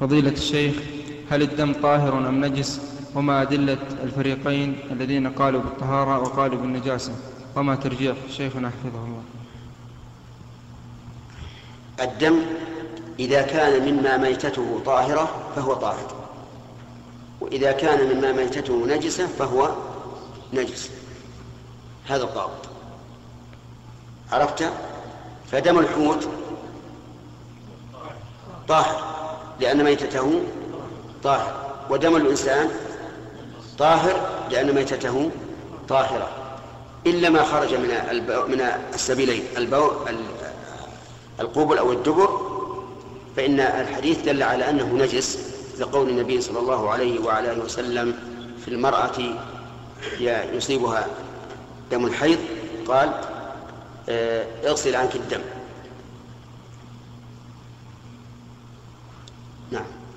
فضيلة الشيخ هل الدم طاهر أم نجس؟ وما أدلة الفريقين الذين قالوا بالطهارة وقالوا بالنجاسة؟ وما ترجيح شيخنا حفظه الله؟ الدم إذا كان مما ميتته طاهرة فهو طاهر وإذا كان مما ميتته نجسة فهو نجس. هذا الضابط عرفت؟ فدم الحوت طاهر. لأن ميتته طاهر. ودم الإنسان طاهر لأن ميتته طاهرة. إلا ما خرج من من السبيلين القبل أو الدبر فإن الحديث دل على أنه نجس لقول النبي صلى الله عليه وعلى آله وسلم في المرأة يصيبها دم الحيض قال آه، اغسل عنك الدم. نعم.